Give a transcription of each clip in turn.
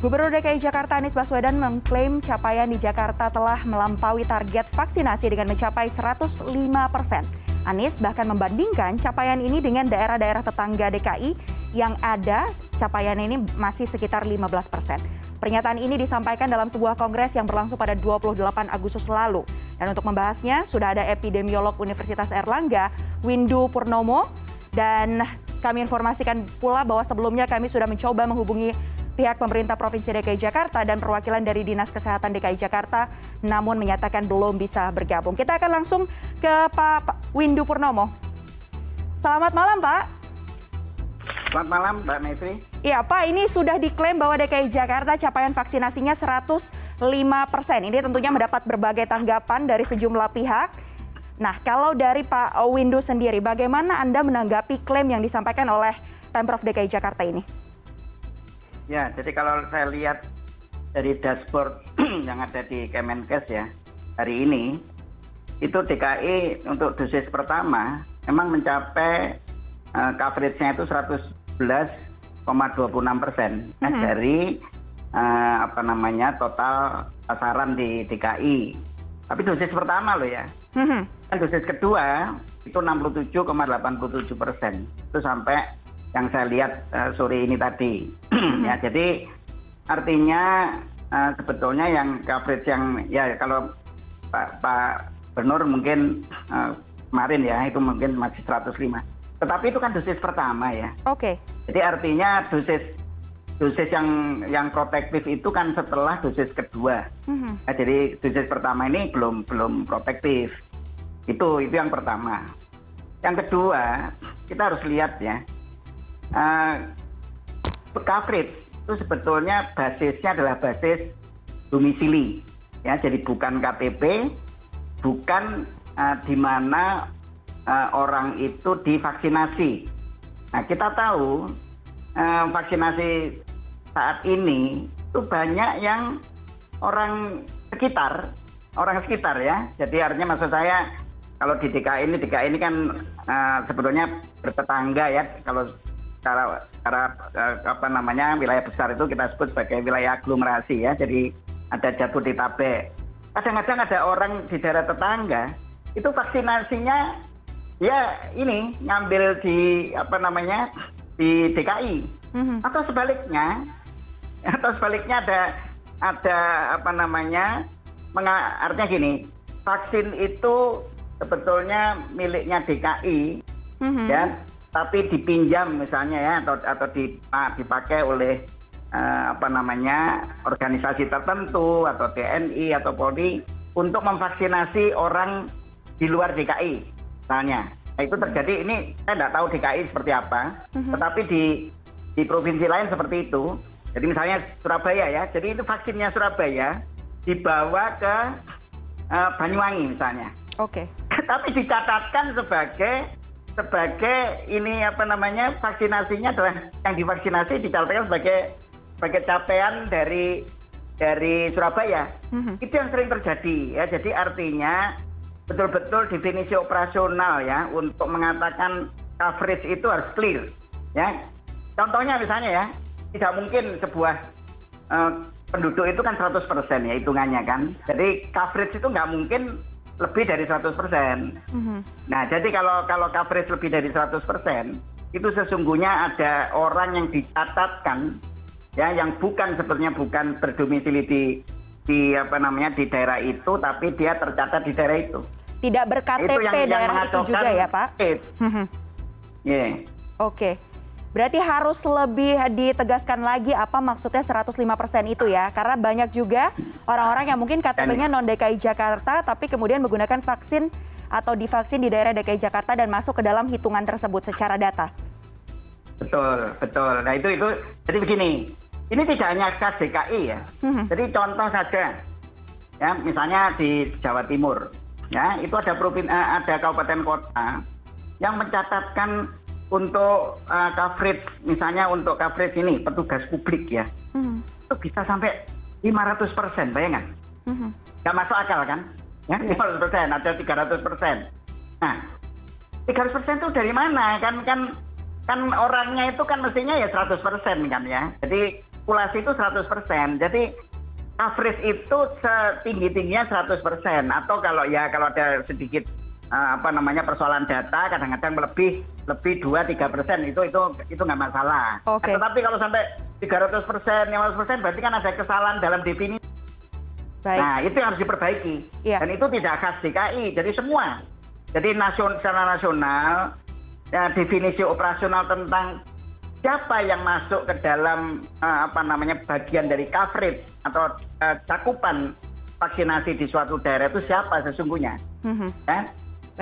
Gubernur DKI Jakarta Anies Baswedan mengklaim capaian di Jakarta telah melampaui target vaksinasi dengan mencapai 105 persen. Anies bahkan membandingkan capaian ini dengan daerah-daerah tetangga DKI yang ada capaian ini masih sekitar 15 persen. Pernyataan ini disampaikan dalam sebuah kongres yang berlangsung pada 28 Agustus lalu. Dan untuk membahasnya sudah ada epidemiolog Universitas Erlangga, Windu Purnomo. Dan kami informasikan pula bahwa sebelumnya kami sudah mencoba menghubungi pihak pemerintah Provinsi DKI Jakarta dan perwakilan dari Dinas Kesehatan DKI Jakarta namun menyatakan belum bisa bergabung. Kita akan langsung ke Pak Windu Purnomo. Selamat malam Pak. Selamat malam Mbak Mevri. Iya Pak, ini sudah diklaim bahwa DKI Jakarta capaian vaksinasinya 105 persen. Ini tentunya mendapat berbagai tanggapan dari sejumlah pihak. Nah, kalau dari Pak Windu sendiri, bagaimana Anda menanggapi klaim yang disampaikan oleh Pemprov DKI Jakarta ini? Ya, jadi kalau saya lihat dari dashboard yang ada di Kemenkes ya hari ini, itu DKI untuk dosis pertama memang mencapai uh, coverage-nya itu 111,26 persen mm -hmm. dari uh, apa namanya total sasaran di DKI. Tapi dosis pertama loh ya. Mm -hmm. Dan dosis kedua itu 67,87 persen. Itu sampai yang saya lihat uh, sore ini tadi. ya, jadi artinya uh, sebetulnya yang coverage yang ya kalau Pak Pak Benur mungkin uh, kemarin ya itu mungkin masih 105. Tetapi itu kan dosis pertama ya. Oke. Okay. Jadi artinya dosis dosis yang yang protektif itu kan setelah dosis kedua. Mm-hmm. Nah, jadi dosis pertama ini belum belum protektif. Itu itu yang pertama. Yang kedua kita harus lihat ya coverage itu sebetulnya basisnya adalah basis domisili. Ya jadi bukan KTP bukan uh, di mana uh, orang itu divaksinasi. Nah kita tahu uh, vaksinasi saat ini itu banyak yang orang sekitar orang sekitar ya. Jadi artinya maksud saya kalau di DKI ini DKI ini kan uh, sebetulnya bertetangga ya. Kalau secara eh, apa namanya wilayah besar itu kita sebut sebagai wilayah aglomerasi ya jadi ada Jabodetabek kadang-kadang ada orang di daerah tetangga itu vaksinasinya ya ini ngambil di apa namanya di DKI mm-hmm. atau sebaliknya atau sebaliknya ada ada apa namanya artinya gini vaksin itu sebetulnya miliknya DKI mm-hmm. ya tapi dipinjam misalnya ya atau atau dipakai oleh uh, apa namanya organisasi tertentu atau TNI atau Polri untuk memvaksinasi orang di luar DKI misalnya. Nah, itu terjadi ini saya tidak tahu DKI seperti apa, uh-huh. tetapi di di provinsi lain seperti itu. Jadi misalnya Surabaya ya, jadi itu vaksinnya Surabaya dibawa ke uh, Banyuwangi misalnya. Oke. Okay. Tapi dicatatkan sebagai sebagai ini apa namanya vaksinasinya adalah yang divaksinasi dicatatkan sebagai sebagai capaian dari dari Surabaya. Mm-hmm. Itu yang sering terjadi ya. Jadi artinya betul-betul definisi operasional ya untuk mengatakan coverage itu harus clear ya. Contohnya misalnya ya, tidak mungkin sebuah uh, penduduk itu kan 100% ya hitungannya kan. Jadi coverage itu nggak mungkin lebih dari 100 persen. Mm-hmm. Nah, jadi kalau kalau coverage lebih dari 100 persen, itu sesungguhnya ada orang yang dicatatkan, ya, yang bukan sebetulnya bukan berdomisili di di apa namanya di daerah itu, tapi dia tercatat di daerah itu. Tidak berKTP itu yang, daerah yang itu juga ya, Pak? Mm-hmm. Yeah. Oke. Okay. Berarti harus lebih ditegaskan lagi apa maksudnya 105% itu ya. Karena banyak juga orang-orang yang mungkin KTP-nya non DKI Jakarta tapi kemudian menggunakan vaksin atau divaksin di daerah DKI Jakarta dan masuk ke dalam hitungan tersebut secara data. Betul, betul. Nah itu itu jadi begini. Ini tidak hanya khas DKI ya. Hmm. Jadi contoh saja ya, misalnya di Jawa Timur ya, itu ada provin eh, ada kabupaten kota yang mencatatkan untuk uh, coverage misalnya untuk coverage ini petugas publik ya hmm. itu bisa sampai 500 persen bayangan hmm. nggak masuk akal kan ya yeah. 500 persen ada 300 persen nah 300 persen itu dari mana kan kan kan orangnya itu kan mestinya ya 100 persen kan ya jadi populasi itu 100%. Jadi coverage itu setinggi-tingginya 100% atau kalau ya kalau ada sedikit apa namanya persoalan data kadang-kadang lebih lebih 2 3 persen itu itu itu nggak masalah. Okay. Tetapi kalau sampai 300 persen, 500 persen berarti kan ada kesalahan dalam definisi. Baik. Nah itu yang harus diperbaiki. Yeah. Dan itu tidak khas DKI, jadi semua. Jadi nasional, secara nasional ya, definisi operasional tentang siapa yang masuk ke dalam uh, apa namanya bagian dari coverage atau uh, cakupan vaksinasi di suatu daerah itu siapa sesungguhnya. Mm-hmm. Ya?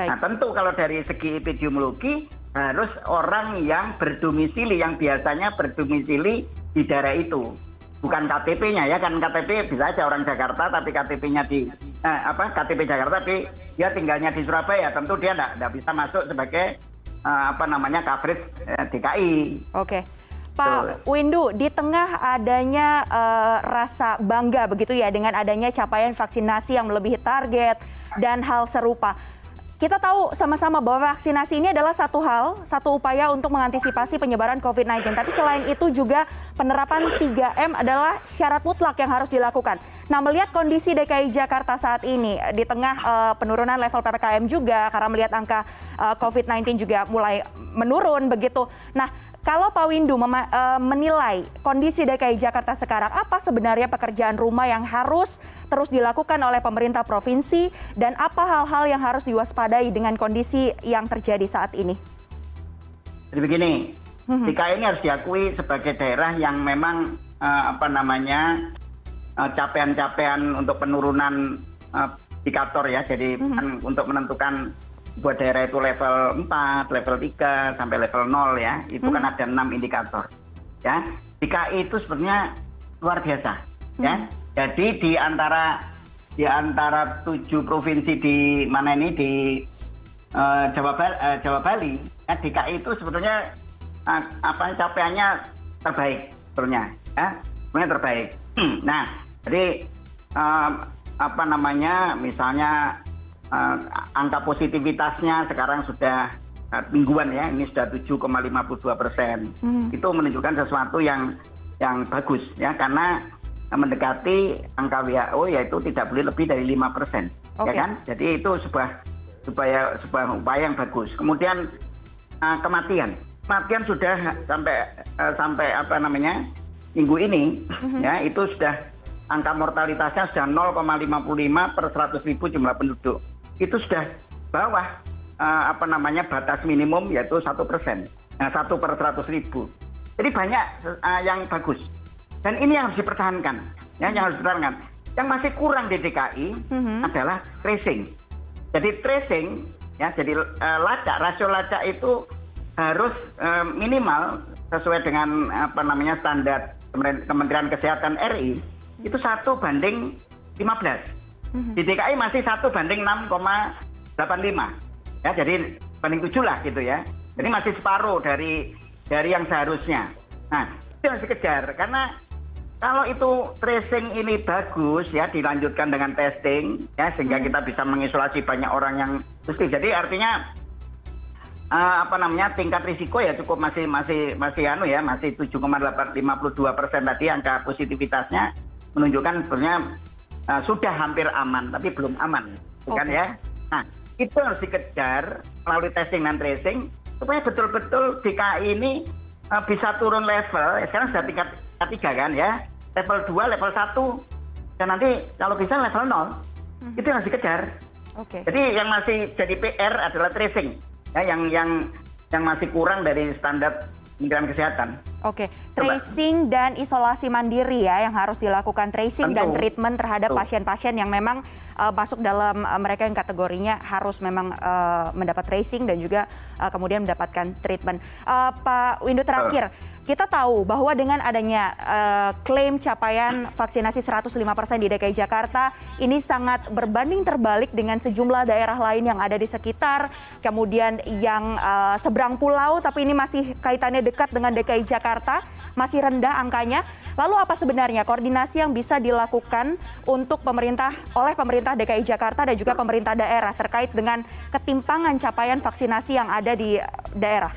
Nah tentu kalau dari segi epidemiologi harus orang yang berdomisili yang biasanya berdomisili di daerah itu bukan KTP-nya ya kan KTP bisa aja orang Jakarta tapi KTP-nya di eh, apa KTP Jakarta tapi dia tinggalnya di Surabaya tentu dia tidak bisa masuk sebagai uh, apa namanya coverage uh, DKI. Oke. Pak Windu, di tengah adanya uh, rasa bangga begitu ya dengan adanya capaian vaksinasi yang melebihi target dan hal serupa. Kita tahu sama-sama bahwa vaksinasi ini adalah satu hal, satu upaya untuk mengantisipasi penyebaran COVID-19. Tapi selain itu juga penerapan 3M adalah syarat mutlak yang harus dilakukan. Nah, melihat kondisi DKI Jakarta saat ini di tengah uh, penurunan level PPKM juga karena melihat angka uh, COVID-19 juga mulai menurun begitu. Nah, kalau Pak Windu uh, menilai kondisi DKI Jakarta sekarang, apa sebenarnya pekerjaan rumah yang harus terus dilakukan oleh pemerintah provinsi dan apa hal-hal yang harus diwaspadai dengan kondisi yang terjadi saat ini? Jadi begini, hmm. DKI ini harus diakui sebagai daerah yang memang uh, apa namanya uh, capaian-capaian untuk penurunan uh, indikator ya, jadi hmm. kan untuk menentukan buat daerah itu level 4, level 3, sampai level 0 ya, itu kan hmm. kan ada 6 indikator. Ya, DKI itu sebenarnya luar biasa. Ya. Hmm. Ya, jadi di antara di antara tujuh provinsi di mana ini di uh, Jawa, Bali, uh, Jawa Bali, ya, DKI itu sebetulnya uh, apa capaiannya terbaik sebetulnya, ya, sebenarnya terbaik. nah, jadi uh, apa namanya, misalnya angka positivitasnya sekarang sudah uh, mingguan ya ini sudah 7,52 persen hmm. itu menunjukkan sesuatu yang yang bagus ya karena mendekati angka WHO yaitu tidak boleh lebih dari lima persen okay. ya kan jadi itu sebuah supaya sebuah upaya yang bagus kemudian uh, kematian kematian sudah sampai uh, sampai apa namanya minggu ini mm-hmm. ya itu sudah angka mortalitasnya sudah 0,55 per 100 ribu jumlah penduduk itu sudah bawah uh, apa namanya batas minimum yaitu satu persen, nah, satu per seratus ribu. Jadi banyak uh, yang bagus dan ini yang harus dipertahankan, ya yang harus dipertahankan. Yang masih kurang di DKI mm-hmm. adalah tracing. Jadi tracing, ya jadi uh, lacak rasio lacak itu harus uh, minimal sesuai dengan apa namanya standar Kementerian Kesehatan RI itu satu banding 15 Mhm. Di DKI masih satu banding 6,85. Ya, jadi banding tujuh lah gitu ya. Jadi masih separuh dari dari yang seharusnya. Nah, itu harus dikejar karena kalau itu tracing ini bagus ya dilanjutkan dengan testing ya sehingga mhm. kita bisa mengisolasi banyak orang yang mesti. Jadi artinya uh, apa namanya tingkat risiko ya cukup masih masih masih anu ya masih 7,52 persen tadi angka positivitasnya menunjukkan sebenarnya sudah hampir aman tapi belum aman okay. kan ya nah itu harus dikejar melalui testing dan tracing supaya betul-betul DKI ini uh, bisa turun level ya sekarang sudah tingkat tiga kan ya level 2 level 1 dan nanti kalau bisa level 0 hmm. itu yang harus dikejar okay. jadi yang masih jadi PR adalah tracing ya yang yang yang masih kurang dari standar Kementerian Kesehatan. Oke, tracing dan isolasi mandiri ya yang harus dilakukan tracing Tentu. dan treatment terhadap pasien-pasien yang memang uh, masuk dalam uh, mereka yang kategorinya harus memang uh, mendapat tracing dan juga uh, kemudian mendapatkan treatment. Uh, Pak Windu terakhir. Uh kita tahu bahwa dengan adanya uh, klaim capaian vaksinasi 105% di DKI Jakarta ini sangat berbanding terbalik dengan sejumlah daerah lain yang ada di sekitar, kemudian yang uh, seberang pulau tapi ini masih kaitannya dekat dengan DKI Jakarta, masih rendah angkanya. Lalu apa sebenarnya koordinasi yang bisa dilakukan untuk pemerintah oleh pemerintah DKI Jakarta dan juga pemerintah daerah terkait dengan ketimpangan capaian vaksinasi yang ada di daerah?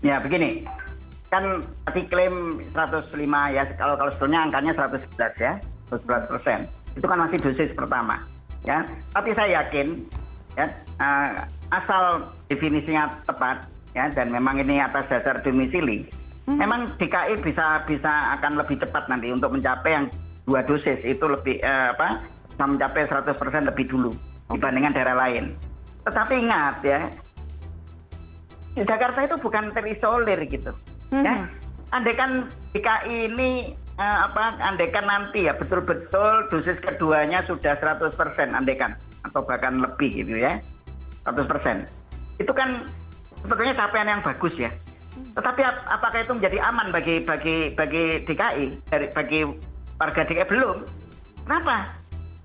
Ya, begini kan tadi klaim 105 ya, kalau kalau sebetulnya angkanya 111 ya, 111 persen. Itu kan masih dosis pertama, ya. Tapi saya yakin, ya, uh, asal definisinya tepat, ya, dan memang ini atas dasar domisili. Memang DKI bisa bisa akan lebih cepat nanti untuk mencapai yang dua dosis itu lebih uh, apa, bisa mencapai 100 persen lebih dulu dibandingkan daerah lain. Tetapi ingat ya, Jakarta itu bukan terisolir gitu ya. Mm-hmm. andaikan DKI ini uh, apa andaikan nanti ya betul-betul dosis keduanya sudah 100% andaikan atau bahkan lebih gitu ya 100% itu kan sebetulnya capaian yang bagus ya tetapi ap apakah itu menjadi aman bagi bagi bagi DKI dari bagi warga DKI belum. Kenapa?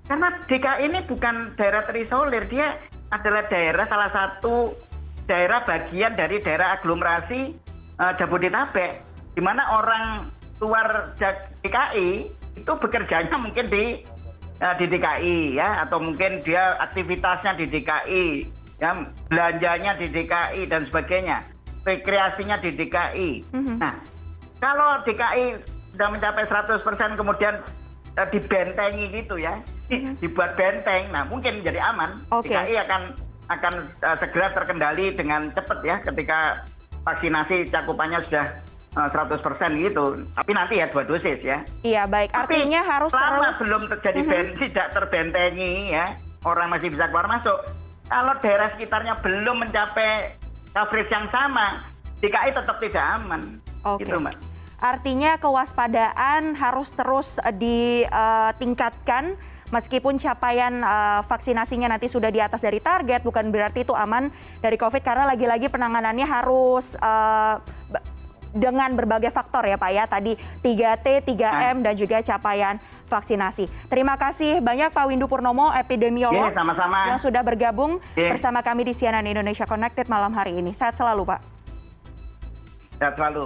Karena DKI ini bukan daerah terisolir. Dia adalah daerah salah satu daerah bagian dari daerah aglomerasi uh, Jabodetabek, di mana orang luar DKI itu bekerjanya mungkin di uh, di DKI ya atau mungkin dia aktivitasnya di DKI ya belanjanya di DKI dan sebagainya rekreasinya di DKI mm-hmm. nah kalau DKI sudah mencapai 100% kemudian uh, dibentengi gitu ya mm-hmm. dibuat benteng nah mungkin menjadi aman okay. DKI akan akan uh, segera terkendali dengan cepat ya ketika vaksinasi cakupannya sudah eh, seratus persen gitu. Tapi nanti ya dua dosis ya. Iya baik. Artinya Tapi harus terus belum terjadi mm -hmm. tidak terbentengi ya orang masih bisa keluar masuk. Kalau daerah sekitarnya belum mencapai coverage yang sama, DKI tetap tidak aman. Oke. Okay. Gitu, Mbak. Artinya kewaspadaan harus terus ditingkatkan meskipun capaian uh, vaksinasinya nanti sudah di atas dari target, bukan berarti itu aman dari COVID karena lagi-lagi penanganannya harus uh, dengan berbagai faktor ya Pak ya. Tadi 3T, 3M dan juga capaian vaksinasi. Terima kasih banyak Pak Windu Purnomo, epidemiolog yeah, sama-sama. yang sudah bergabung yeah. bersama kami di CNN Indonesia Connected malam hari ini. Sehat selalu Pak. Sehat selalu.